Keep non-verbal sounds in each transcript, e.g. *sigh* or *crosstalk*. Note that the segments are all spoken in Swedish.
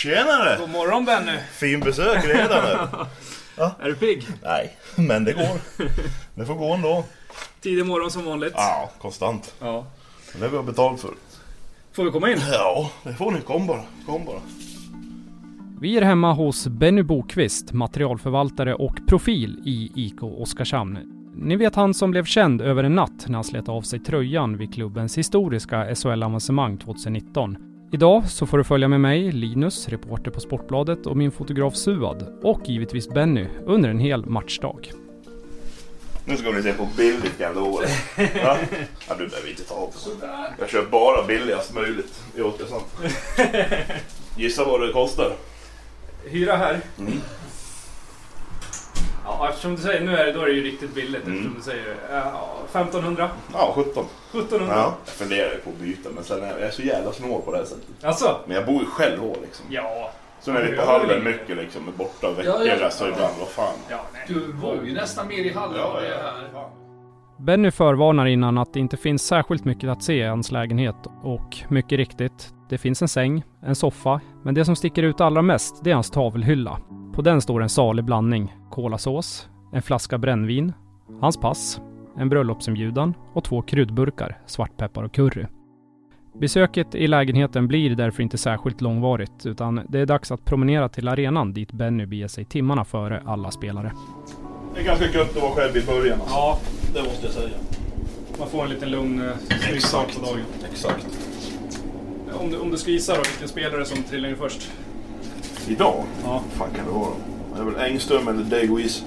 tjenare! God morgon Benny! Fin besök redan nu. *laughs* Är du pigg? Nej, men det går. Det får gå ändå. Tidig morgon som vanligt. Ja, konstant. Ja. Det har vi betalt för. Får vi komma in? Ja, det får ni. Kom bara. Kom bara. Vi är hemma hos Benny Bokvist, materialförvaltare och profil i IK Oskarshamn. Ni vet han som blev känd över en natt när han slet av sig tröjan vid klubbens historiska SHL-avancemang 2019. Idag så får du följa med mig, Linus, reporter på Sportbladet och min fotograf Suad och givetvis Benny under en hel matchdag. Nu ska ni se på billigt gamla år. Ja? ja, du behöver inte ta av. Jag kör bara billigast möjligt i Oskarshamn. Gissa vad det kostar? Hyra här. Mm. Ja, eftersom du säger nu är det, då är det ju riktigt billigt. Mm. Eftersom du säger ja, 1500? Ja, 17. 1700? Ja. Jag funderar ju på att byta men sen är jag, jag är så jävla snål på det här sättet. Alltså? Men jag bor ju själv då liksom. Ja. Så när vi är på Ja, hallen mycket liksom, är borta veckor Ja, ja. så ibland, vad fan. ja. Du var ju nästan mer i hallen vad det är här. Benny förvarnar innan att det inte finns särskilt mycket att se i hans lägenhet och mycket riktigt, det finns en säng, en soffa, men det som sticker ut allra mest det är hans tavelhylla. På den står en salig blandning kolasås, en flaska brännvin, hans pass, en bröllopsinbjudan och två kryddburkar, svartpeppar och curry. Besöket i lägenheten blir därför inte särskilt långvarigt utan det är dags att promenera till arenan dit Benny beger sig timmarna före alla spelare. Det är ganska gött att vara själv i början alltså. Ja, Det måste jag säga. man får en liten lugn eh, snygg start på dagen. Exakt. Om du, om du ska gissa då, vilken spelare som trillar in först? Idag? Ja, fan kan det vara? Det är väl Engström eller Dagois?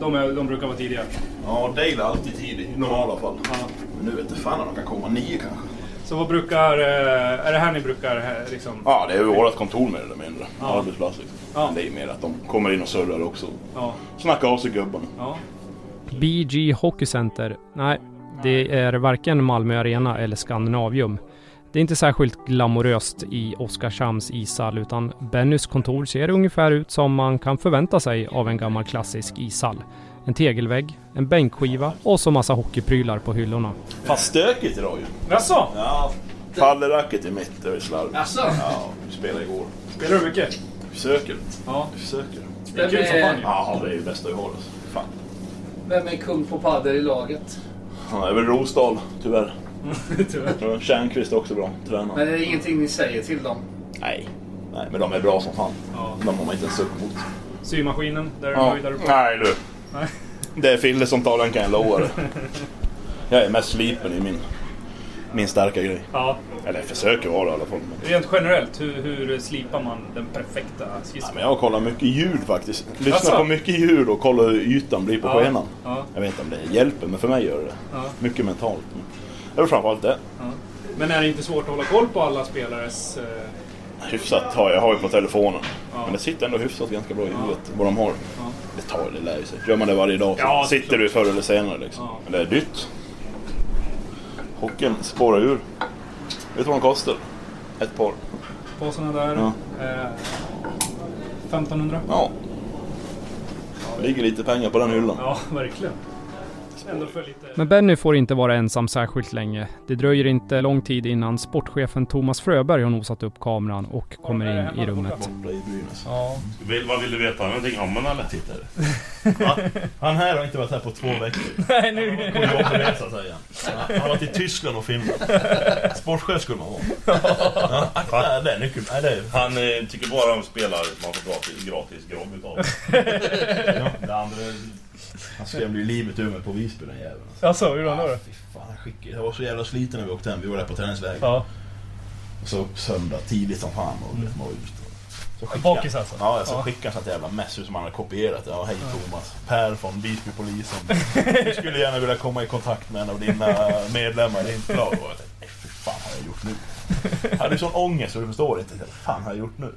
de, är, de brukar vara tidiga. Ja, Dale är alltid tidig i normala fall. Ja. Men nu vet jag fan om de kan komma nio kanske. Så vad brukar... eh, Är det här ni brukar eh, liksom... Ja, det är vårt kontor mer eller mindre. Ja. Arbetsplats liksom. Ja. Men det är mer att de kommer in och surrar också. Ja. Snackar av sig gubbarna. ja. BG Hockey Center. Nej, det är varken Malmö Arena eller Skandinavium. Det är inte särskilt glamoröst i Oskarshamns ishall utan Bennys kontor ser ungefär ut som man kan förvänta sig av en gammal klassisk ishall. En tegelvägg, en bänkskiva och så massa hockeyprylar på hyllorna. Fan stökigt idag ju. Jaså? Ja. Palleracket är mitt, det är slarvigt. Jaså? Ja, vi spelade igår. Spelar du mycket? Vi försöker. Ja. Vi försöker. Det är kul som fan. Ja, det är ju bästa vi har alltså. Fan. Vem är kung på padel i laget? Ja, det är väl Rosdahl, tyvärr. Tyvärr. Ja, *laughs* Tjärnqvist är också bra, tränare. Men det är ingenting ni säger till dem? Nej. Nej, men de är bra som fan. Ja. De har man inte ens upp mot. Symaskinen, där är du Ja. där uppe? Nej du. Nej. Det är Fille som tar den kan jag lova dig. *laughs* Jag är mest slipen i min, min starka grej. Ja. Eller jag försöker vara det i alla fall. Men, Rent generellt, hur, hur slipar man den perfekta ja, skissen? men jag kollar mycket ljud faktiskt. Lyssnar Asså? på mycket ljud och kollar hur ytan blir på Ja. skenan. Ja. Jag vet inte om det hjälper, men för mig gör det Ja. Mycket mentalt. Men det är väl framförallt det. Ja. Men är det inte svårt att hålla koll på alla spelares... Eh, Hyfsat har jag, har jag på telefonen. Ja. Men det sitter ändå hyfsat ganska bra i huvudet vad de har. ja. Det tar det lär ju sig. Gör man det varje dag så Ja, sitter du förr eller senare liksom. Ja. Men det är dyrt. Hockeyn spårar ur. Vet du vad de kostar? Ett par. På såna där. Ja. Eh, 1500? Ja. Det ligger lite pengar på den hyllan. Ja, verkligen. Ändå för lite... Men Benny får inte vara ensam särskilt länge. Det dröjer inte lång tid innan sportchefen Thomas Fröberg har nosat upp kameran och kommer in i rummet. Ja. Vill, vad vill du veta? Någonting om den eller? Titta du. Va? Han här har inte varit här på två veckor. *laughs* Nej, nu... På jobbresa säger han. Han har varit i Tyskland och Finland. *laughs* Sportchef skulle man vara. Ja, det är nyckeln. Nej, det är... Han eh, tycker bara om spelare man får gratis, gratis grogg utav. *laughs* Ja, det andra... Han skrämde ju livet ur mig på Visby den jäveln. Jaså, gjorde han då? Ah, fy fan, han skickade. Jag var så jävla sliten när vi åkte hem. Vi var där på träningsläger. Ja. Och så söndag tidigt som fan och mm. var ute. Så Bakis alltså? Ja, så Ja. skickade han sånt jävla mess som han hade kopierat. Ja, hej Thomas. Per från Visbypolisen. Du *laughs* skulle gärna vilja komma i kontakt med en av dina medlemmar i ditt lag. Och jag tänkte, fy fan har jag gjort nu? Jag hade sån ångest så du förstår inte. Vad fan har jag gjort nu?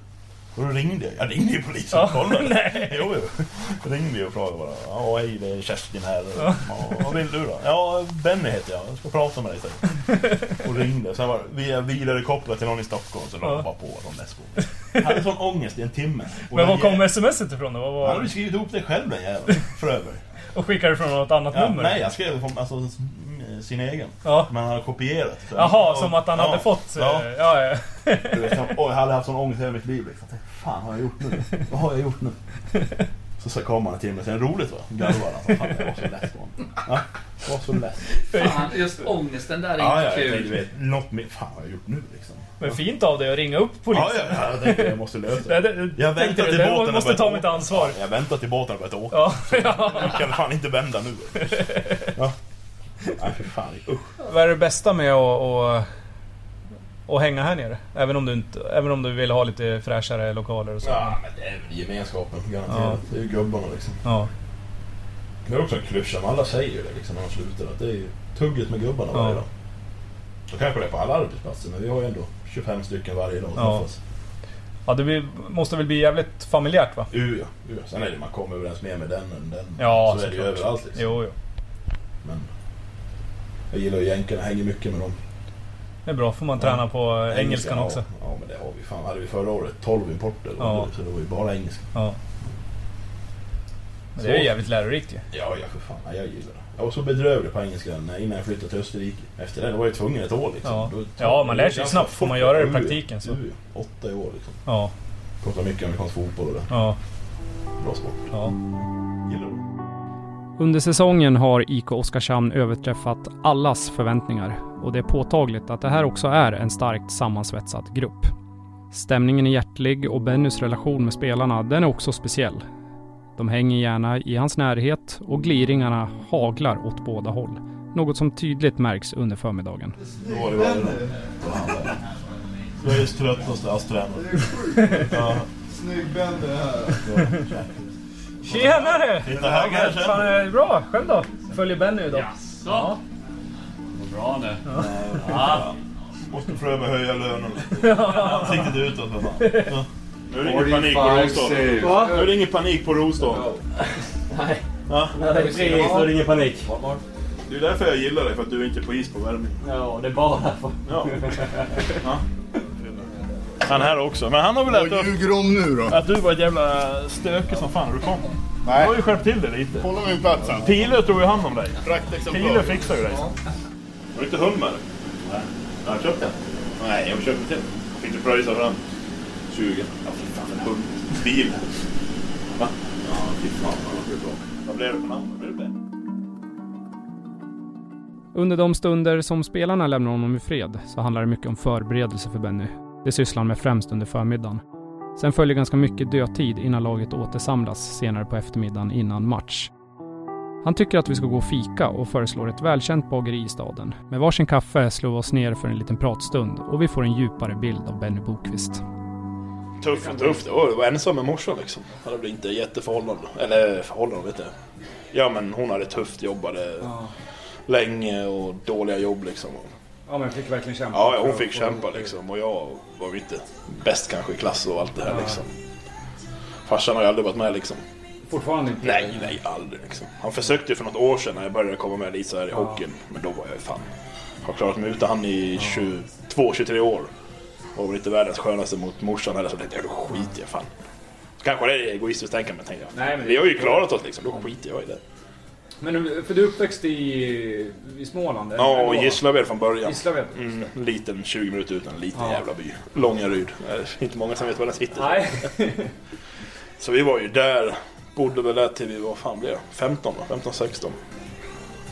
Och då ringde jag. Jag ringde ju polisen och kollade. *laughs* nej. Jo, jo. Jag ringde ju och frågade bara. Ja, hej det är Kerstin här. Ja, vad vill du då? Ja, Benny heter jag. Jag ska prata med dig. Så. Och ringde. Sen var vi är vidare kopplade till någon i Stockholm. Så la Ja. bara på dem nästa gång. Jag hade sån ångest i en timme. Och Men var kom smset ifrån då? Vad Han var... hade ju skrivit ihop det själv den jäveln. För övrigt. Och skickade från något annat Ja, nummer? nej, jag skrev från alltså, sin egen. Ja. Men han hade kopierat. Så- Jaha, som att han Ja. hade fått... Ja. eh, ja, ja. Du vet, jag, oj, jag hade haft sån ångest hela mitt liv. Liksom. Fan har jag gjort nu? Vad har jag gjort nu? Så, så kom han en timme sen. Roligt va? Garvade han. Fan, jag var så less på honom. Ja, var så less. Fan, just ångesten där är Ja, ja, inte jag tänkte, du kul. vet, något mer. Fan vad har jag gjort nu liksom? Men fint av dig att ringa upp polisen. Ja, ja, jag tänkte jag måste lösa Det, Jag väntar till båten måste ta mitt ansvar. Ja, jag väntar till båten har börjat åka. Ja, ja. Jag kan fan inte vända nu. *laughs* Ja. Nej, för fan. Usch. Vad är det bästa med att, att, att hänga här nere? Även om, du inte, även om du vill ha lite fräschare lokaler och så. Ja, men det är väl gemenskapen, garanterat. Det är ju gubbarna liksom. Ja. Det är också en klyscha, men alla säger ju det liksom när de slutar. Att det är ju tugget med gubbarna Ja. varje dag. Så kanske det är på alla arbetsplatser, men vi har ju ändå 25 stycken varje dag Ja. träffas. Ja, det blir, måste väl bli jävligt familjärt va? Uh, ja. Ja. Sen är det man kommer överens mer med den än den. Ja, så är det ju överallt liksom. Jo, jo. Men jag gillar ju jänkarna, hänger mycket med dem. Det är bra, får man träna på engelskan ja, också. Ja, men det har vi. Fan, hade vi förra året 12 importer. Ja. Ja. Så det var ju bara engelska. Ja. Men det är ju jävligt lärorikt ju. Ja, ja för fan. Ja, jag gillar det. Jag var så bedrövlig på engelska innan jag flyttade till Österrike. Efter det då var jag tvungen ett år liksom. Ja. Ja, man lär sig snabbt. Får man göra det i Ja, praktiken så. ja, Åtta år liksom. Ja, Pratar mycket amerikansk fotboll och det. ja, Bra sport. ja. Gillar du? Under säsongen har IK Oskarshamn överträffat allas förväntningar och det är påtagligt att det här också är en starkt sammansvetsad grupp. Stämningen är hjärtlig och Bennys relation med spelarna, den är också speciell. De hänger gärna i hans närhet och gliringarna haglar åt båda håll. Något som tydligt märks under förmiddagen. Då var det väl Sveriges tröttaste ASS-tränare. Ja. Snygg Benny här. Tjenare! Titta här kanske. Fan, är det bra? Själv då? Följer Benny idag? Ja. Bra det. Måste Fröberg höja lönen *laughs* lite. Ansiktet utåt för fan. Ja. Nu är det ingen panik på Rostad. Nu är det ingen panik på Rostad. Nej. Ja. Det är precis, då är det ingen panik. Det är därför jag gillar dig, för att du inte är på is på värmning. Ja, det är bara för... Ja. *laughs* ja. Han här också, men han har väl Vad ätit upp ljuger de nu då? att du var ett jävla stöke som fan när du kom. Du Nej, har ju skärpt till det lite. hålla min plats sen. Pile tog ju hand om dig. Pile fixar ju dig. Har du inte dig? Nej. Har du köpt den? Nej, jag har köpt en till. Fick du pröjsa för den? 20. Ja, fy fan en hund. Bil. Va? Ja, fy fan vad det bra. Vad blev det för namn? Blev det? Under de stunder som spelarna lämnar honom i fred så handlar det mycket om förberedelse för Benny. Det sysslar han med främst under förmiddagen. Sen följer ganska mycket dödtid innan laget återsamlas senare på eftermiddagen innan match. Han tycker att vi ska gå och fika och föreslår ett välkänt bageri i staden. Med varsin kaffe slår vi oss ner för en liten pratstund och vi får en djupare bild av Benny Bokvist. Tufft, tufft. Jag var ensam med morsan liksom. Hade väl inte jätteförhållande. Eller förhållande vet jag. Ja men hon hade tufft, jobbade länge och dåliga jobb liksom. Ja men fick verkligen kämpa. Ja, ja, hon fick kämpa liksom. Och jag var ju inte bäst kanske i klass och allt det här liksom. Farsan har ju aldrig varit med liksom. Fortfarande inte? Nej, nej, aldrig liksom. Han försökte ju för något år sedan när jag började komma med lite så här i hockeyn. Men då var jag ju fan... Har klarat mig utan han i 22-23 år. Och var inte världens skönaste mot morsan heller så tänkte jag då skiter jag fan. Kanske det är egoistiskt tänkande men tänkte jag. Nej, men- Vi har ju klarat oss liksom, då skiter jag i det. Men för du är uppväxt i, i Småland? Ja, och? Gislaved från början. Gislaved? Mm, liten 20 minuter utan en liten Ja. jävla by. Långaryd. Inte många som vet var den sitter. Nej. *laughs* Så vi var ju där. Bodde väl där till vi var, fan blev det? 15 då? 15, 16.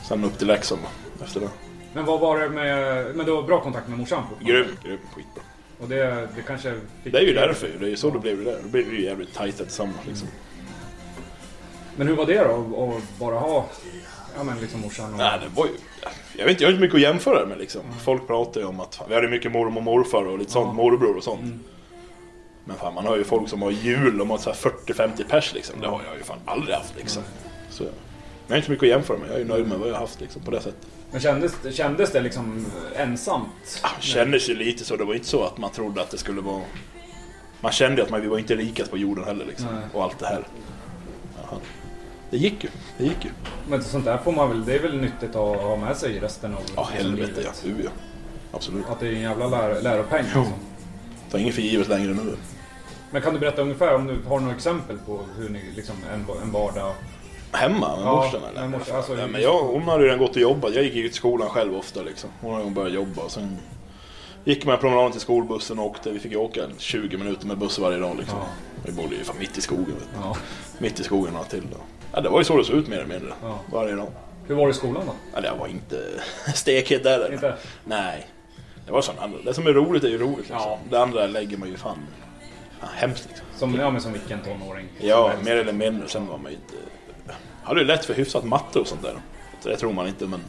Sen upp till Leksand efter det. Men vad var det med... Men du har bra kontakt med morsan fortfarande? Grym, grym, skitbra. Och det, det kanske... Det är ju därför. Det är ju så det blev det där. Då blev vi ju jävligt tajta tillsammans liksom. Men hur var det då? Att bara ha... Ja men liksom morsan och... Nej, det var ju... Jag vet inte, jag har inte mycket att jämföra det med liksom. Folk pratar ju om att fan, vi hade mycket mormor och morfar och lite sånt, morbror och sånt. Men fan, man har ju folk som har jul, de har så här 40-50 pers liksom. Det har jag ju fan aldrig haft liksom. Så, jag har inte mycket att jämföra med. Jag är ju nöjd med vad jag har haft liksom, på det sättet. Men kändes, kändes det liksom ensamt? Ah, kändes ju lite så. Det var inte så att man trodde att det skulle vara... Man kände att man, vi var inte rikast på jorden heller liksom. Nej. Och allt det här. Det gick ju. Det gick ju. Men sånt där får man väl, det är väl nyttigt att ha med sig resten av Ja, helvete ja. Du ja. Absolut. Att det är en jävla lär, läropeng. Jo. Liksom. Ta inget för givet längre nu. Men kan du berätta ungefär om du har några exempel på hur ni liksom en, en vardag... Hemma med Ja, morsan eller? med morsan, alltså, ja, men jag, hon hade ju redan gått och jobbat. Jag gick ju till skolan själv ofta liksom. Hon hade börjat jobba och sen gick man promenaden till skolbussen och åkte. Vi fick ju åka 20 minuter med buss varje dag liksom. Ja. Vi bodde ju fan mitt i skogen. Vet du. Ja. Mitt i skogen och till då. Ja, det var ju så det såg ut mer eller mindre. Ja. Varje dag. Hur var det i skolan då? Ja, jag var inte *laughs* stekhet där eller? Inte? Nej. Det var andra. Det som är roligt är ju roligt liksom. Ja. Det andra lägger man ju fan... fan hemskt liksom. Som, ja, men som vilken tonåring. Ja, mer eller mindre. Sen var man ju inte... Hade ju lätt för hyfsat matte och sånt där. Det tror man inte men...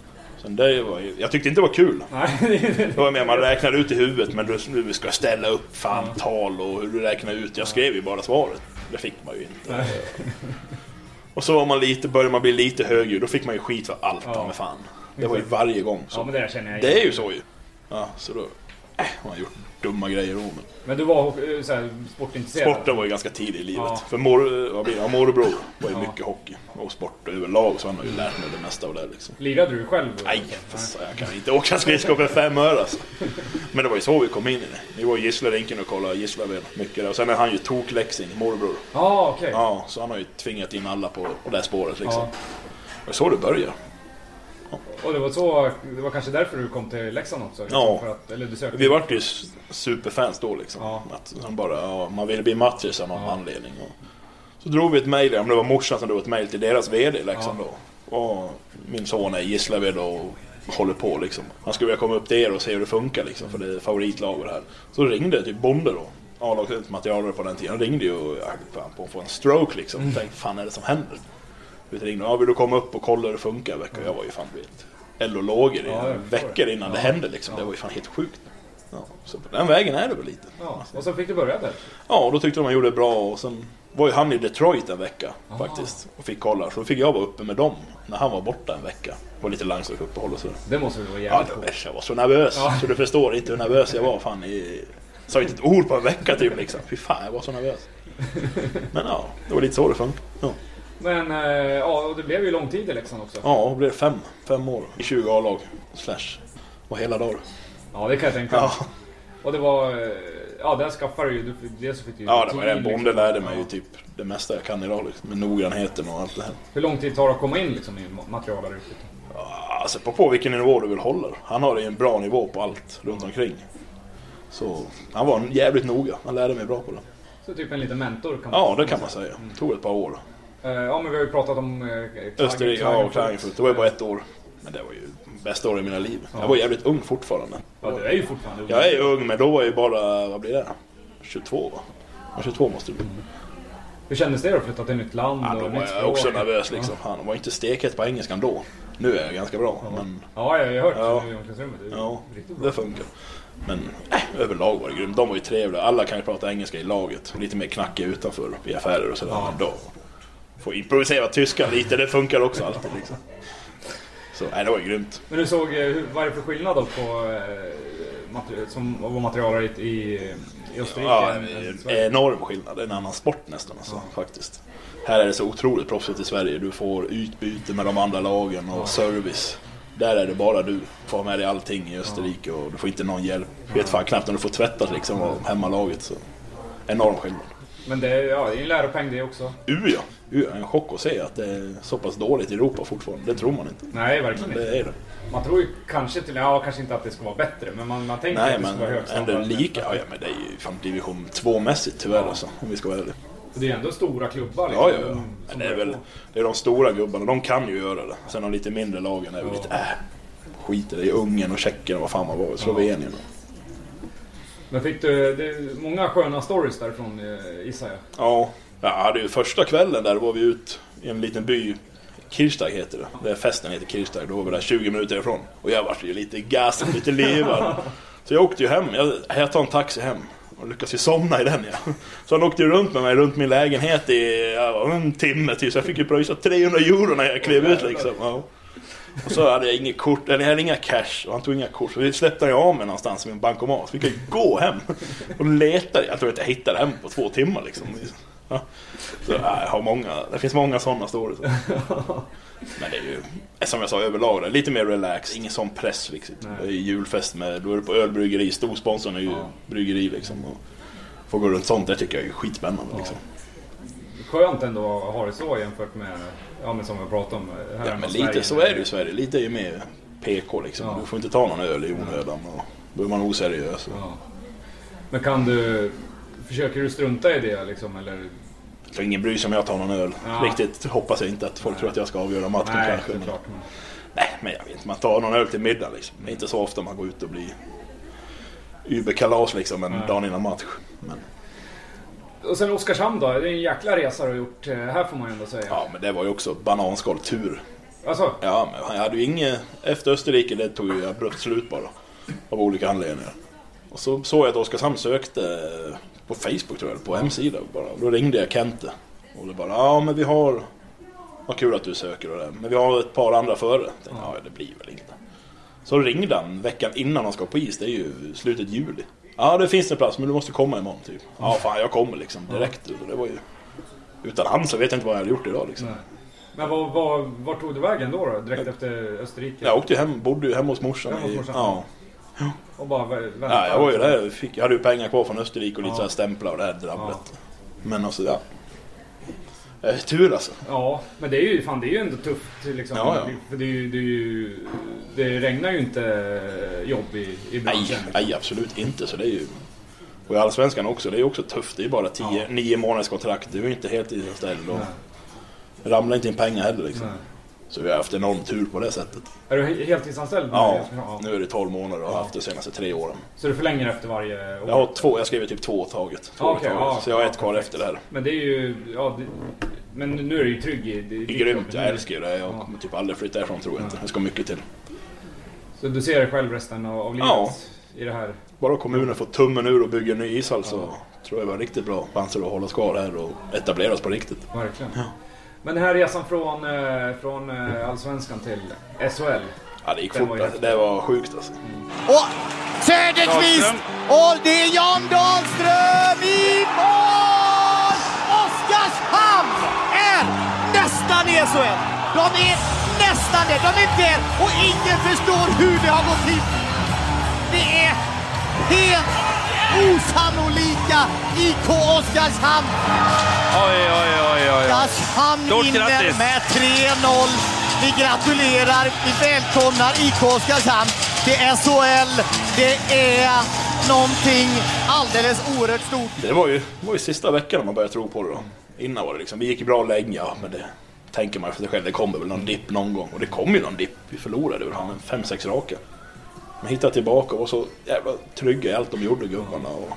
Sen det var ju... Jag tyckte inte det var kul. Nej, Det var mer man räknar ut i huvudet men du, du ska ställa upp fan tal och hur du räknar ut. Jag skrev ju bara svaret. Det fick man ju inte. Och så var man lite, började man bli lite högljudd. Då fick man ju skit för allt Ja. med fan. Det var ju varje gång så. Ja, men det känner jag Det är ju så ju. Ja, så då... Äh, man har gjort dumma grejer då men... Du var eh, så här, sportintresserad? Sporten var ju ganska tidig i livet. Ja. För mor, morbror var ju Ja. mycket hockey och sport överlag så han har ju lärt mig det mesta av det liksom. Lirade du själv? Nej, fan, jag kan inte åka skridskor för fem öre alltså. Men det var ju så vi kom in i det. Vi var i Gisslarinken och kollade Gislaved mycket där. Och sen är han ju tokläxing, morbror. Ja, okej. Ja, så han har ju tvingat in alla på, på det här spåret liksom. Ja. Det var så det började. Och det var så, det var kanske därför du kom till Leksand också? Liksom, Ja. För att, eller du sökte? Vi vart ju superfans då liksom. Ja. Att han bara, ja, man ville bli matris av någon anledning. Och så drog vi ett mejl, om det var morsan som drog ett mejl till deras VD liksom Ja. då. Och min son är i Gislaved och håller på liksom. Han skulle vilja komma upp till er och se hur det funkar liksom, för det är favoritlag och det här. Så ringde typ Bonde då. A-lagsmaterialare på den tiden. Han ringde ju och jag höll på att få en stroke liksom. Mm. Tänkte, fan är det som händer? Ringde, ja vill du komma upp och kolla hur det funkar en vecka? Jag var ju fan vet, i Ja, veckor innan Ja. det hände liksom. Det var ju fan helt sjukt. Ja, så på den vägen är det väl lite. Ja, och så fick du börja där? Ja, och då tyckte de man gjorde det bra och sen var ju han i Detroit en vecka faktiskt och fick kolla. Så då fick jag vara uppe med dem när han var borta en vecka. Var lite landslagsuppehåll och sådär. Det måste väl vara Ja, jävligt coolt? var, jag var så nervös Ja. så du förstår inte hur nervös jag var. Fan, i, sa inte ett ord på en vecka typ liksom. Fy fan, jag var så nervös. *laughs* Men ja, det var lite så det funkade. Ja, Men eh, ja, och det blev ju lång tid i Leksand också. ja det blev fem, fem år i 20 A-lag. Slash. Och hela dagar. Ja, det kan jag tänka mig. Ja. Och det var... eh, Ja, där skaffade du ju... Dels så fick du ju Ja, det var en bonde liksom. lärde mig ju typ det mesta jag kan idag liksom. Med noggrannheten och allt det här. Hur lång tid tar det att komma in liksom, i materialarbetet? Ja, Alltså på, på vilken nivå du vill hålla. Han har ju en bra nivå på allt runt omkring. Så han var jävligt noga. Han lärde mig bra på det. Så typ en liten mentor kan man Ja, det kan man säga. tog ett par år. Eh, Ja, men vi har ju pratat om... eh, Österrike ja, och Klagenfurt. Det var ju bara ett år. Men det var ju bästa året i mina liv. Jag var jävligt ung fortfarande. Ja, du är ju fortfarande ung. Jag är ung men då var jag ju bara, vad blir det? 22 va? Ja, 22 måste det bli. Hur kändes det då att flytta till ett nytt land Ja, och då var jag språk? också nervös liksom. Han var inte stekhet på engelskan då. Nu är jag ganska bra. Men Ja, jag har hört Ja. det i omklädningsrummet. Det Ja, det funkar. Men äh, överlag var det grymt. De var ju trevliga. Alla kan ju prata engelska i laget. Lite mer knackiga utanför i affärer och sådär. Ja. Men då får improvisera tyska lite. Det funkar också alltid liksom. Så nej, det var ju grymt. Men du såg, eh, vad är det för skillnad då på eh, som att vara materialare i, i, Österrike? Ja, Sverige? enorm skillnad. Det är en annan sport nästan alltså, faktiskt. Här är det så otroligt proffsigt i Sverige. Du får utbyte med de andra lagen och service. Där är det bara du. Får ha med dig allting i Österrike och du får inte någon hjälp. Vet fan knappt om du får tvättat liksom av hemmalaget. Så. Enorm skillnad. Men det är, ja, det är en läropeng det också. U ja. En chock att se att det är så pass dåligt i Europa fortfarande. Det tror man inte. Nej, verkligen Men inte. det är det. Man tror ju kanske till, ja kanske inte att det ska vara bättre, men man, man tänker Nej att det men ska vara hög ändå standard. lika. Ja, ja men det är ju fan division 2-mässigt tyvärr alltså. Om vi ska vara ärliga. Det är ändå stora klubbar Ja, ja, liksom, ja. Men det är väl det är de stora gubbarna, de kan ju göra det. Sen de lite mindre lagen är väl Ja. lite äh, skit i Ungern och Tjeckien och vad fan man var. Slovenien. Men fick du, det många sköna stories därifrån eh, gissar jag. Ja, Ja, det är första kvällen där var vi ut i en liten by. Kirchsteig heter det. Där festen heter Kirchsteig. Då var vi där 20 minuter ifrån. Och jag var ju lite gas, lite livad. Så jag åkte ju hem. Jag, jag tar en taxi hem. Och lyckas ju somna i den ja. Så han åkte ju runt med mig runt min lägenhet i ja, en timme till. Så jag fick ju pröjsa 300 euro när jag klev ut liksom. Ja. Och så hade jag inget kort, eller jag hade inga cash och han tog inga kort. Så vi släppte jag av mig någonstans i min bankomat. Så fick jag ju gå hem och leta. Jag tror att jag hittade hem på två timmar liksom. Ja. Så ja, jag har många, det finns många sådana stories. *laughs* Men det är ju, som jag sa överlag, det är lite mer relax. Ingen sån press liksom. Det är ju julfest med, då är det på ölbryggeri. Storsponsorn är ju bryggeri liksom. Och få gå runt sånt, det tycker jag är spännande liksom. Skönt ändå att ha det så jämfört med, ja men som vi pratade om här Ja men lite Sverige. så är det ju i Sverige. Lite är ju mer PK liksom. Ja. Du får inte ta någon öl i onödan. Och då är man oseriös. Ja. Men kan du, försöker du strunta i det liksom eller? Så ingen bryr sig om jag tar någon öl. Ja. Riktigt hoppas jag inte att folk tror att jag ska avgöra matchen Nej, kanske. Men, nej, men jag vet inte. Man tar någon öl till middag liksom. Det är inte så ofta man går ut och blir Uber-kalas liksom en Nej. dag innan match. Men, Och sen Oskarshamn då, det är en jäkla resa du har gjort eh, här får man ju ändå säga. ja, men det var ju också bananskal tur. Alltså, Ja, men jag hade ju inget... Efter Österrike, det tog ju abrupt slut bara. Av olika anledningar. Och så såg jag att Oskarshamn sökte på Facebook tror jag, på hemsida bara. Och då ringde jag Kente. Och det bara, ja men vi har... Vad kul att du söker och det. Men vi har ett par andra före. Jag tänkte, ja det blir väl inte. Så ringde han veckan innan han ska på is, det är ju slutet juli. Ja det finns en plats men du måste komma imorgon typ. Ja fan jag kommer liksom direkt. Och det var ju... Utan han så vet jag inte vad jag hade gjort idag liksom. nej. Men vad, vad, vart tog du vägen då, då? Direkt efter Österrike? Jag åkte ju hem, bodde ju hemma hos morsan. Hemma hos i- morsan? Ja. Och bara vä- vänta? Ja, jag var ju där. Jag, fick, jag hade ju pengar kvar från Österrike och lite Ja. så här stämplar och det här drabblet. Men alltså, ja. Eh, tur alltså. Ja, men det är ju, fan, det är ju ändå tufft liksom. Ja, ja. För det, är ju, det, är ju, det regnar ju inte jobb i, i Nej, branschen. nej, absolut inte. Så det är ju... Och i Allsvenskan också, det är ju också tufft. Det är ju bara 10, Ja. 9 månaders kontrakt. Det är ju inte heltidsanställd och Nej. ramlar inte in pengar heller liksom. Nej. Så vi har haft enorm tur på det sättet. Är du he- heltidsanställd? Ja, ja. nu är det 12 månader och har haft det senaste tre åren. Så du förlänger efter varje år? Jag har två, jag skriver typ två taget. Två Ja, okej, taget. ja. så jag har ett Ja, kvar efter det här. Men det är ju, ja, det, men nu är du ju trygg i i Det är grymt, jag älskar ju det. Jag Ja. kommer typ aldrig flytta ifrån tror jag inte. Det ska mycket till. Så du ser dig själv resten av, av livet Ja. i det här? Bara kommunen får tummen ur och bygger en ny ishall så tror jag vi har riktigt bra chanser att hålla oss kvar här och etablera oss på riktigt. Verkligen. Men den här resan från, eh, från eh, Allsvenskan till SHL. Ja, det gick fort. var alltså. Det var sjukt alltså. Och Söderqvist! Och det är Jan Dahlström i mål! Oskarshamn är nästan i SHL. De är nästan där. De är där och ingen förstår hur det har gått till. Det är helt osannolika IK Oskarshamn. Oj, oj, oj, oj. oj. Oskarshamn vinner med 3-0. Vi gratulerar, vi välkomnar IK Oskarshamn till SHL. Det är någonting alldeles oerhört stort. Det var ju, det var ju sista veckan man började tro på det då. Innan var det liksom, vi gick bra länge, ja men det tänker man för sig själv, det kommer väl någon dipp någon gång. Och det kom ju någon dipp, vi förlorade väl fem sex raka. Men hittade tillbaka och var så jävla trygga i allt de gjorde gubbarna. Och...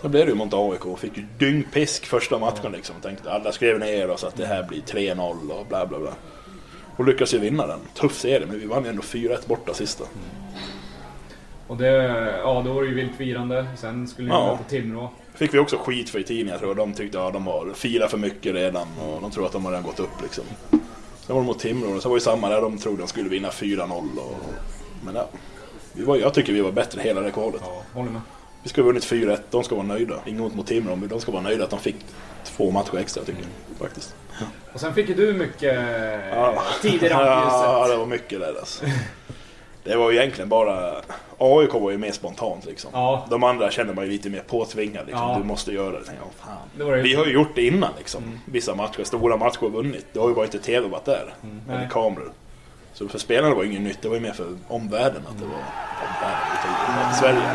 Sen blev det ju mot AIK och fick ju dyngpisk första matchen liksom. Tänkte alla skrev ner oss att det här blir 3-0 och bla bla bla. Och lyckades ju vinna den. Tuff serie, men vi vann ju ändå 4-1 borta sista. Och det, ja då var det ju vilt firande. Sen skulle ni Ja. möta Timrå. Fick vi också skit för i tidningen tror jag. De tyckte att de har firat för mycket redan och de tror att de har redan gått upp liksom. Sen var de mot Timrå och så var det samma där. De trodde de skulle vinna 4-0 och... Men ja. Vi var, jag tycker vi var bättre hela det kvalet. Ja, håller med. Vi skulle ha vunnit 4-1. De ska vara nöjda. Inget ont mot Timrå men de ska vara nöjda att de fick två matcher extra tycker jag. Faktiskt. Och sen fick ju du mycket Ja. tid i Ja, rampljuset. det var mycket där alltså. Det var ju egentligen bara... AIK var ju mer spontant liksom. Ja. De andra kände man ju lite mer påtvingad liksom. Ja. Du måste göra det. Tänkte jag, fan. Det. Vi har ju gjort det innan liksom. Vissa matcher, stora matcher har vunnit. Det har ju varit i TV varit där. Eller Nej. kameror. Så för spelarna var det inget nytt. Det var ju mer för omvärlden att det var omvärlden.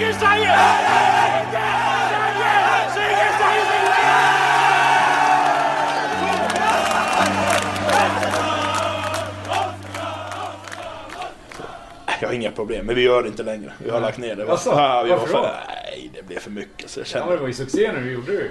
Utan Sverige. Jag har inga problem, men vi gör det inte längre. Vi har lagt ner det. Ja, vi var för, då? nej, det blev för mycket. Så jag Ja, kände... men det var ju succé när du gjorde det.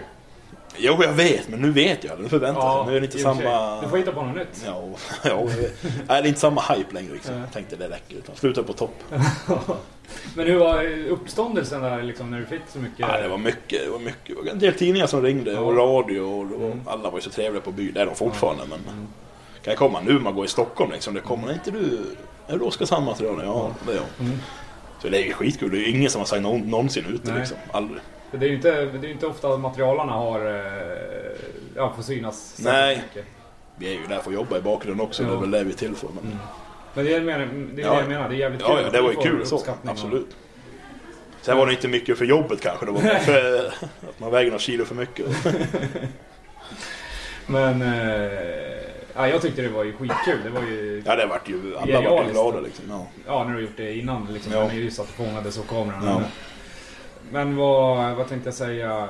Jo, jag vet, men nu vet jag. Nu förväntar Ja, sig. Nu är det inte samma... Du får hitta på något nytt. Ja, *laughs* ja jag. Nej, det är inte samma hype längre liksom. Jag tänkte det räcker. Utan sluta på topp. *laughs* Men hur var uppståndelsen där liksom när du fick så mycket? Ja, det var mycket, det var mycket. Det var en del tidningar som ringde och radio och, och alla var ju så trevliga på byn. Det är de fortfarande men... Kan jag komma nu man går i Stockholm liksom? Det kommer inte du... Är du Oskarshamn material? Ja, det är jag. Mm. Så det är ju skitkul. Det är ju ingen som har sagt någon, någonsin ute Nej. liksom. Aldrig. Det är ju inte, det är inte ofta materialarna har... eh, Ja, får synas Nej. Vi är ju där för att jobba i bakgrunden också. Ja. Det är väl det vi är till för. Men... Men det är, det jag menar, det, är Ja. det jag menar, det är jävligt Ja, kul. ja, det du var ju kul så. och- Absolut. Sen var det inte mycket för jobbet kanske. Det var *laughs* för att man väger några kilo för mycket. *laughs* Men... Eh, ja, jag tyckte det var ju skitkul. Det var ju... Ja, det vart ju... Alla genialiskt. glada liksom. Ja. Ja, när du gjort det innan liksom. Ja. När ni just att fångades av kameran. Ja. Men vad, vad tänkte jag säga?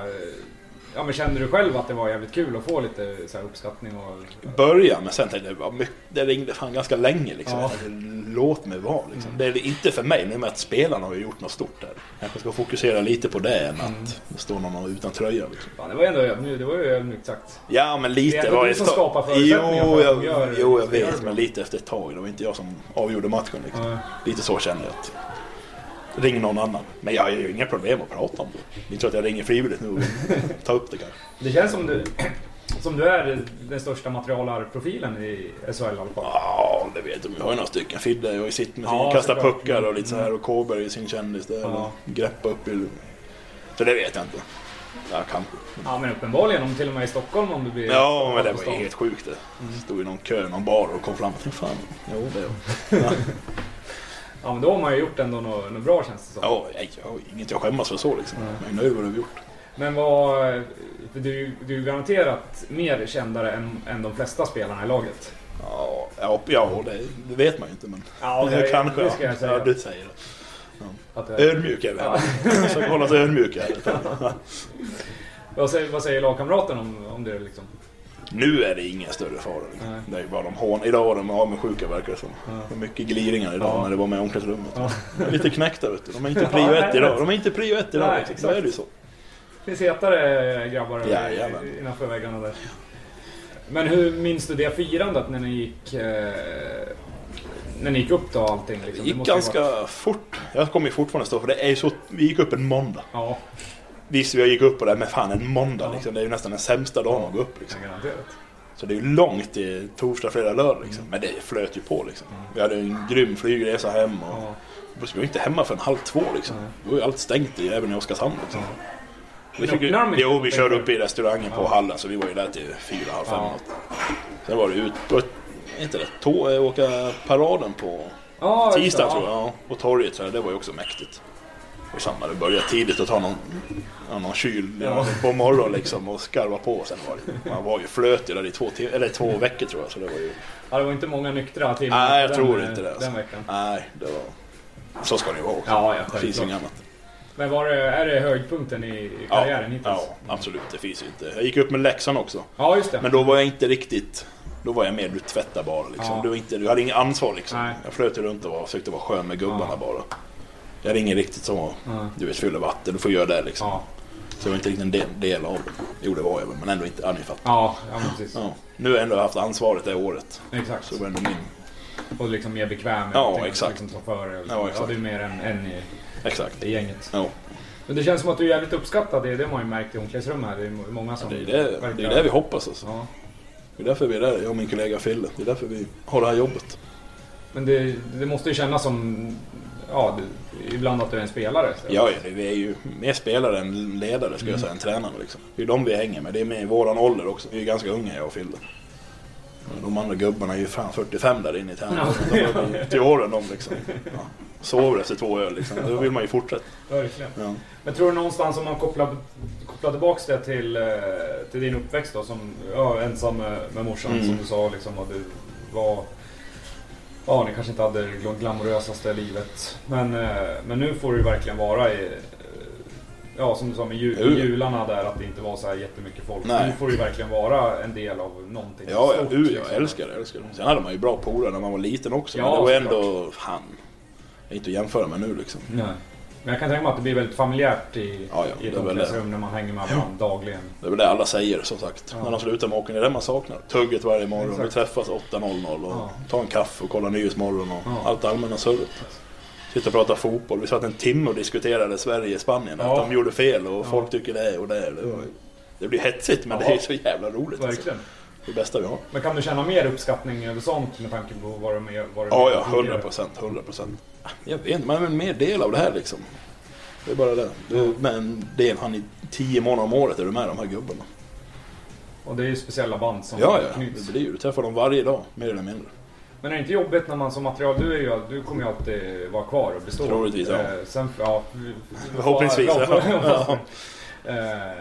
Ja, men kände du själv att det var jävligt kul att få lite så här, uppskattning och... Börja, men sen tänkte jag det ringde fan ganska länge liksom. Ja. Tänkte, Låt mig vara liksom. Det är inte för mig, nu med att spelarna har ju gjort något stort där. Jag ska fokusera lite på det än att det står någon utan tröja liksom. Ja, det var ändå ödmjukt, det var ju ödmjukt sagt. Ja men Det är lite ändå var du ett som tag- skapar förutsättningar Jo, för jag, gör- jo, jag vet, det men lite efter ett tag. Det var inte jag som avgjorde matchen liksom. Ja. Lite så kände jag att ring någon annan. Men jag har ju inga problem att prata om det. Inte så att jag ringer frivilligt nu och tar upp det kanske. Det känns som du, som du är den största materialarprofilen i SHL i alla fall. Ja, det vet jag. Vi har ju några stycken. Fidde ju sitt med sin Ja, kasta puckar och lite så här. Mm. Och Kåberg är sin kändis där. Ja. Och greppa upp i... Så det vet jag inte. Jag kan. Ja men uppenbarligen, om till och med i Stockholm om du blir... Ja, men det var ju helt sjukt det. Stod i någon kö, någon bar och kom fram. Fan. Jo, det är jag. Ja men då har man ju gjort ändå något, något bra känns det som. Ja, nej, jag har inget jag skämmas för så liksom. Jag är nöjd med vad du har gjort. Men vad... Du, du är garanterat mer kändare än, än de flesta spelarna i laget. Ja, ja, ja det, det vet man ju inte men... Ja, det- *laughs* kanske. det ska jag säga. Ja, du säger det. Att det- Ödmjuk är vi. Ja. *laughs* Så hålla sig ödmjuka. *laughs* Vad säger, vad säger lagkamraten om, om det liksom? Nu är det ingen större fara. Liksom. Nej. Det är bara de hån. Idag var de av med sjuka verkar det som. Det var mycket gliringar idag Ja. när det var med i omklädningsrummet. Ja. Är lite knäckta vet du. De är inte Ja, prio ett idag. De är inte prio ett idag. Nej, liksom. exakt. Då är det ju så. Finns hetare grabbar Jajamän. i- innanför väggarna där. Men hur minns du det firandet när ni gick... Eh, när ni gick upp då allting? Liksom? Det gick ganska varit- fort. Jag kommer ju fortfarande stå för det är så. Vi gick upp en måndag. Ja, Visst, jag gick upp på det, men fan en måndag liksom. Det är ju nästan den sämsta dagen att gå upp liksom. Så det är ju långt till torsdag, fredag, lördag liksom. Men det flöt ju på liksom. Vi hade en grym flygresa hem och... Vi var inte hemma förrän halv två liksom. Då var ju allt stängt i, även i Oskarshamn liksom. Vi fick jo, vi körde upp i restaurangen på hallen så vi var ju där till fyra, halv fem. Ja. Sen var det ut på, inte det, tå, äh, åka paraden på tisdag tror jag. Ja, på torget så det var ju också mäktigt. Och samma, det började tidigt att ta någon, någon kyl Ja. på morgonen liksom och skarva på. Sen var det, man var ju flöt ju där i två, tim- eller två veckor tror jag. Så det var ju, Ja, det var inte många nyktra timmar nej, jag den, tror eh, inte det. Alltså. Den veckan. Nej, det var... Så ska det ju vara också. Ja, ja, det finns inget annat. Men var det, är det höjdpunkten i, i Ja, karriären hittills? ja, absolut. Det finns ju inte. Jag gick upp med Leksand också. Ja, just det. Men då var jag inte riktigt... Då var jag mer du tvättar bara liksom. Ja. Du, inte, du hade inget ansvar liksom. Nej. Jag flöt runt och var, försökte vara skön med gubbarna Ja. bara. Jag ingen riktigt så... Nej. Du vet, fylla vatten. Du får göra det liksom. Ja, Så jag var inte riktigt en del, del av det. Jo, det var jag väl, men ändå inte. Ja, ni fattar. ja, ja precis. Ja. Nu har jag ändå haft ansvaret det året. Exakt. Så det var ändå min... Och liksom mer bekväm med Ja, allting, exakt. Liksom för dig. Ja, exakt. ja, du är mer en, en i, Exakt. i gänget. Ja. Men det känns som att du är jävligt uppskattad. Det, det har man ju märkt i omklädningsrummet. här. Det är många som Det är det, det, är det vi hoppas alltså. Ja. Det är därför vi är där, jag och min kollega Fille. Det är därför vi har det här jobbet. Men det, det måste ju kännas som... Ja, det, ibland att du är en spelare. Så. Ja, vi är ju mer spelare än ledare skulle jag säga, än tränare liksom. Det är de vi hänger med. Det är med i våran ålder också. Vi är ganska unga jag och Fille. De andra gubbarna är ju fan 45 där inne i tränaren. De är till åren de liksom. Ja. Sover efter två öl liksom. Då vill man ju fortsätta. Verkligen. Ja. Men tror du någonstans om man kopplar, kopplar tillbaks det till, eh, till din uppväxt då, som ja, ensam med, med morsan Mm. som du sa liksom, och du var... Ja, ni kanske inte hade det gl- glamorösaste livet. Men, eh, men nu får du ju verkligen vara i... eh, Ja, som du sa med ju, Jo. jularna där, att det inte var så här jättemycket folk. Nej. Nu får du ju verkligen vara en del av någonting Ja, ja, stort, jag liksom. älskar det. Älskar det. Sen hade man ju bra polare när man var liten också. Ja, men det var ändå... Det är inte att jämföra med nu liksom. Nej. Men jag kan tänka mig att det blir väldigt familjärt i, Ja, ja, i det. omklädningsrum när man hänger med varandra dagligen. Det är väl det alla säger som sagt. Ja. När de slutar med hockeyn, det är det man saknar. Tugget varje morgon, Exakt. vi träffas 8.00 och Ja. tar en kaffe och kollar Nyhetsmorgon och Ja. allt allmänna surret. Sitter och pratar fotboll. Vi satt en timme och diskuterade Sverige-Spanien. Ja. Att de gjorde fel och Ja. folk tycker det och det. Det, blir hetsigt men Ja. det är så jävla roligt. Alltså. Verkligen. Det bästa vi har. Men kan du känna mer uppskattning över sånt med tanke på vad du med vad du Ja, ja, tidigare? 100 procent, 100 procent. Jag vet inte, man är väl mer del av det här liksom. Det är bara det. Du är med en del, han i tio månader om året är du med de här gubbarna. Och det är ju speciella band som Ja, ja, knyts. det blir ju. Du träffar dem varje dag, mer eller mindre. Men är det inte jobbigt när man som material, du, är ju, du kommer ju alltid vara kvar och bestå. Troligtvis, ja. Eh, sen, ja. Förhoppningsvis, *laughs* ja. Ja. Eh,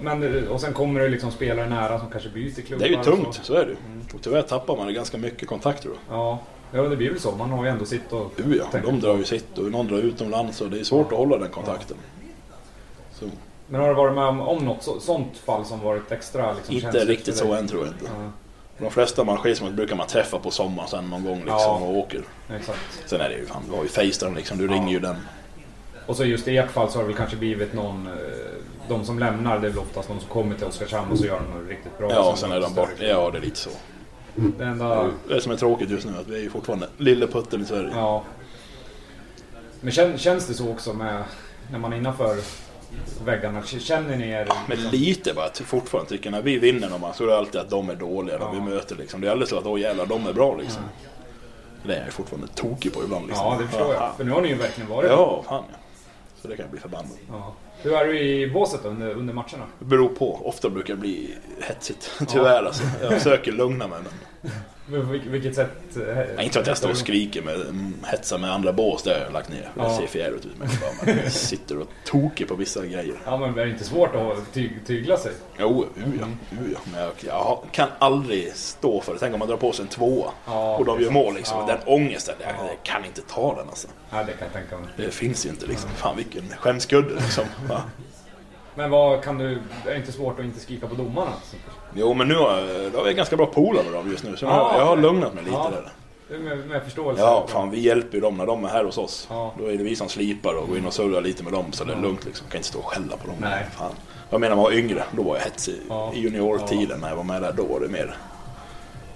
Men, och sen kommer det liksom spelare nära som kanske byter klubbar. Det är ju tungt, så. så är det ju. Mm. Och tyvärr tappar man ganska mycket kontakter då. Ja, ja, det blir väl så. Man har ju ändå sitt och... Ja, de drar ju sitt och någon drar utomlands och det är svårt att hålla den kontakten. Så, Men har du varit med om, om något så, sånt fall som varit extra liksom, inte riktigt så än tror jag inte. Ja, De flesta man skilsmässor brukar man träffa på sommaren sen någon gång liksom Ja. och åker. exakt. Sen är det ju fan, du har ju Facetime liksom, du Ja. ringer ju den. Och så just i ert fall så har det väl kanske blivit någon... eh, De som lämnar, det är väl oftast de som kommer till Oskarshamn och så gör de något riktigt bra. Ja, Och sen är de borta. Ja, det är lite så. Det enda... Det som är tråkigt just nu är att vi är ju fortfarande lilleputten i Sverige. Ja. Men kän, känns det så också med... När man är innanför väggarna, känner ni er... Men lite bara, fortfarande tycker när vi vinner någon match så är det alltid att de är dåliga, Ja. vi möter liksom. Det är aldrig så att åh jävlar, de är bra liksom. Det är jag fortfarande tokig på ibland liksom. Ja, det förstår jag. För nu har ni ju verkligen varit... Ja, fan ja. Så det kan jag bli förbannad. Ja. Hur är du i båset under, under matcherna? Det beror på. Ofta brukar det bli hetsigt. *laughs* Tyvärr alltså. Jag försöker lugna mig men... Vil- vilket sätt? eh, Ja, inte att jag står och skriker med mm, hetsar med andra bås, det har jag lagt ner. Det Ja. ser för jävligt ut. Men, bara, man sitter och tokar på vissa grejer. Ja, men är det inte svårt att ty, tygla sig? Jo, u ja, u ja. Men jag, jag kan aldrig stå för det. Tänk om man drar på sig en tvåa Ja, och de det är gör mål liksom. Ja. Den ångesten, jag, Ja. jag kan inte ta den alltså. Ja, det kan jag tänka mig. Det finns ju inte liksom. Fan vilken skämskudde liksom. *laughs* Men vad kan du... Är det inte svårt att inte skrika på domarna? Jo men nu har, då har vi ganska bra polare med dem just nu. Så jag, Ja, jag har okej. lugnat mig lite Ja. där. Det är Med, med förståelse? Ja, fan vi hjälper ju dem när de är här hos oss. Ja. Då är det vi som slipar och går in och surrar lite med dem så det är lugnt liksom. Kan inte stå och skälla på dem. Nej. Fan. Jag menar jag var yngre, då var jag hetsig. Ja. I juniortiden när jag var med där, då var det mer...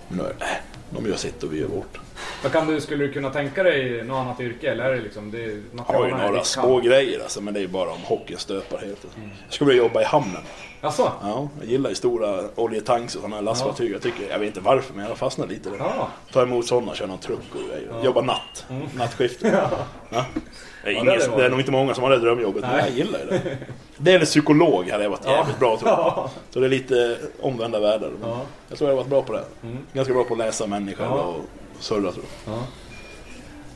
Men nu är det, nej, de gör sitt och vi gör vårt. Vad kan du, skulle du kunna tänka dig något annat yrke eller är det liksom... Det, är- Jag har ju några små grejer alltså, men det är ju bara om hockeyns stöparhet. Jag skulle vilja jobba i hamnen. Jaså? Ja, jag gillar ju stora oljetanks och sådana här lastfartyg. Jag, tycker, jag vet inte varför, men jag har fastnat lite där. Ja. Ta emot sådana, köra någon truck och grejer. Jobba natt. Nattskift. *laughs* Ja. Det, är Ja, ingen, det det, är nog inte många som har det drömjobbet, men Nej. jag gillar det. Det eller psykolog hade jag varit jävligt bra tror jag. Ja. Så det är lite omvända världar. Ja. Jag tror jag har varit bra på det. Ganska bra på att läsa människor Ja. och surra tror jag. Ja.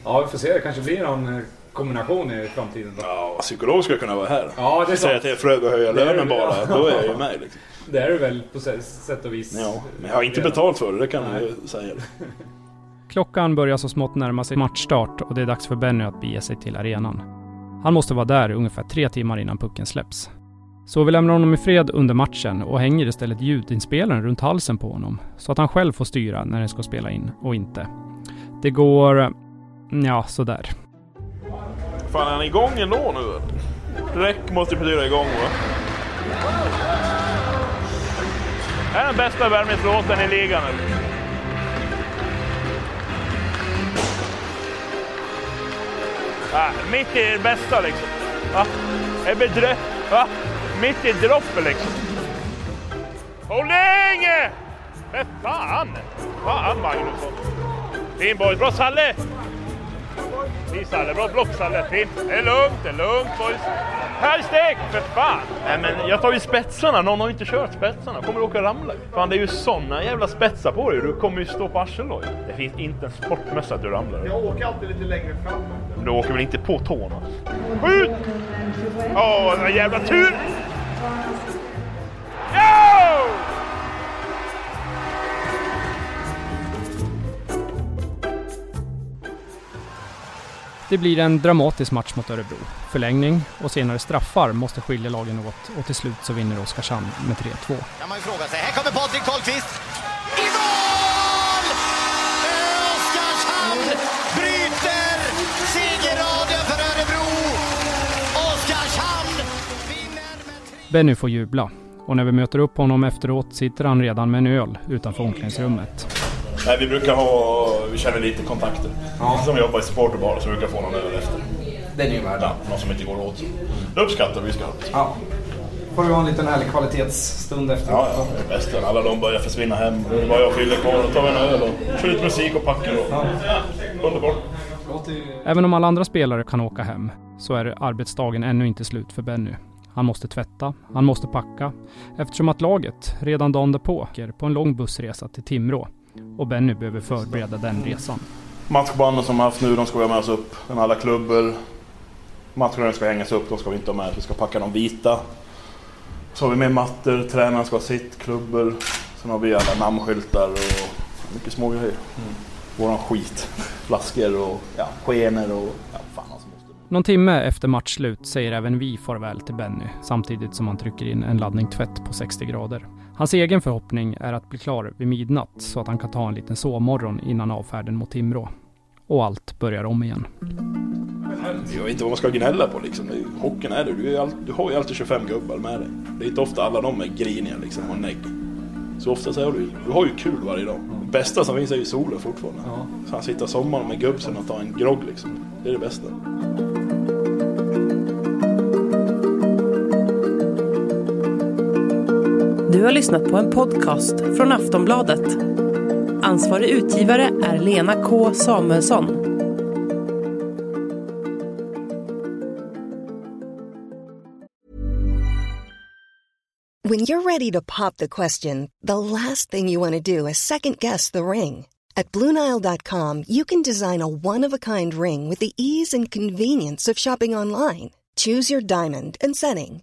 ja, vi får se. Det kanske blir någon eh, kombination i framtiden då. Ja, psykolog skulle kunna vara här. Ja, det är Säga till Fröbe att höja är lönen bara, ja. då är jag ju med liksom. Det är det väl på sä- sätt och vis. Ja, men jag har inte betalt för det, det kan jag Nej. säga. *laughs* Klockan börjar så smått närma sig matchstart och det är dags för Benny att bege sig till arenan. Han måste vara där ungefär tre timmar innan pucken släpps. Så vi lämnar honom i fred under matchen och hänger istället ljudinspelaren runt halsen på honom så att han själv får styra när den ska spela in och inte. Det går... Ja, sådär. Fan, är han igång ändå nu? Räck måste ju betyda igång va? Det är den bästa värmningslåten i ligan nu. Ah, mitt i det bästa liksom. Va? är bedrö... drö... Ah, mitt i droppet liksom. Håll länge! Men fan! Fan Magnusson. Fin boy. Bra Salle! Fin Salle. Bra block Salle. Fin. Det är lugnt, det är lugnt boys. Här steg! För fan! Nej men jag tar ju spetsarna. Någon har ju inte kört spetsarna. Kommer du åka och ramla? Fan det är ju såna jävla spetsar på dig. Du kommer ju stå på arslet då. Det finns inte en sportmössa att du ramlar. Jag åker alltid lite längre fram. Du åker väl inte på tårna? Skjut! Åh, den jävla tur! Det blir en dramatisk match mot Örebro. Förlängning och senare straffar måste skilja lagen åt och till slut så vinner Oskarshamn med 3-2. kan man ju fråga sig. Här kommer Patrik Karlqvist. I mål! Oskarshamn bryter segerraden för Örebro. Oskarshamn vinner med 3-2. Benny får jubla och när vi möter upp honom efteråt sitter han redan med en öl utanför omklädningsrummet. Nej, vi brukar ha, vi känner lite kontakter. Ja. Som jobbar i supporterbar så brukar få någon öl efter. Den är ju värd. Ja, någon som inte går åt. Det uppskattar vi ska ha. Ja. Får du ha en liten härlig kvalitetsstund efteråt. Ja, ja, det är bäst. Alla de börjar försvinna hem. Då är det bara jag och Fille kvar och tar en öl och kör lite musik och packar. Och... Ja. Underbart. Även om alla andra spelare kan åka hem så är arbetsdagen ännu inte slut för Benny. Han måste tvätta, han måste packa eftersom att laget redan dagen därpå åker på en lång bussresa till Timrå och Benny behöver förbereda den resan. Matchbanden som vi har haft nu, de ska vi ha med oss upp. Men alla klubbor, matcherna ska hängas upp, de ska vi inte ha med. Vi ska packa de vita. Så har vi med mattor, tränaren ska ha sitt, klubbor. Sen har vi alla namnskyltar och mycket små grejer. Mm. Våran skit. Flaskor och ja, skenor och ja, fan alltså. Någon timme efter matchslut säger även vi farväl till Benny samtidigt som han trycker in en laddning tvätt på 60 grader. Hans egen förhoppning är att bli klar vid midnatt så att han kan ta en liten sovmorgon innan avfärden mot Timrå. Och allt börjar om igen. Jag vet inte vad man ska gnälla på liksom. Hockeyn är det. Du, är all, du har ju alltid 25 gubbar med dig. Det är inte ofta alla de är griniga liksom och negg. Så ofta så har du, du har ju kul varje dag. Det bästa som finns är ju solen fortfarande. Så han sitter sommaren med gubbsen och tar en grogg liksom. Det är det bästa. Du har lyssnat på en podcast från Aftonbladet. Ansvarig utgivare är Lena K Samuelsson. When you're ready to pop the question, the last thing you want to do is second guess the ring. At Bluenile.com, you can design a one of a kind ring with the ease and convenience of shopping online. Choose your diamond and setting.